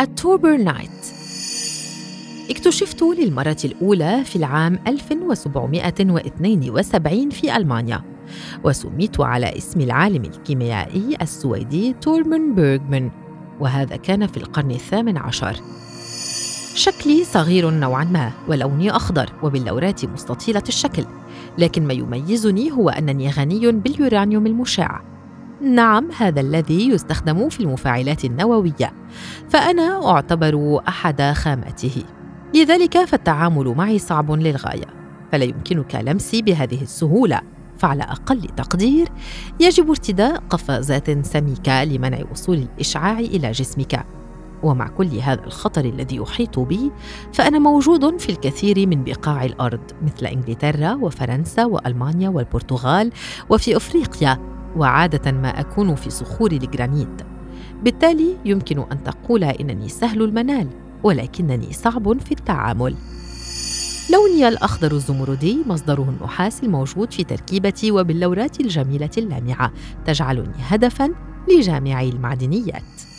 التوربرنايت اكتشفت للمرة الأولى في العام 1772 في ألمانيا وسميت على اسم العالم الكيميائي السويدي توربرن بيرغمان وهذا كان في القرن الثامن عشر. شكلي صغير نوعا ما ولوني أخضر وبلورات مستطيلة الشكل لكن ما يميزني هو أنني غني باليورانيوم المشع. نعم هذا الذي يستخدم في المفاعلات النووية فأنا أعتبر أحد خاماته لذلك فالتعامل معي صعب للغاية فلا يمكنك لمسي بهذه السهولة. فعلى أقل تقدير يجب ارتداء قفازات سميكة لمنع وصول الإشعاع إلى جسمك. ومع كل هذا الخطر الذي يحيط بي فأنا موجود في الكثير من بقاع الأرض مثل إنجلترا وفرنسا وألمانيا والبرتغال وفي أفريقيا. وعادة ما أكون في صخور الجرانيت. بالتالي يمكن أن تقول إنني سهل المنال ولكنني صعب في التعامل. لوني الأخضر الزمردي مصدره النحاس الموجود في تركيبتي وباللورات الجميلة اللامعة تجعلني هدفاً لجامعي المعدنيات.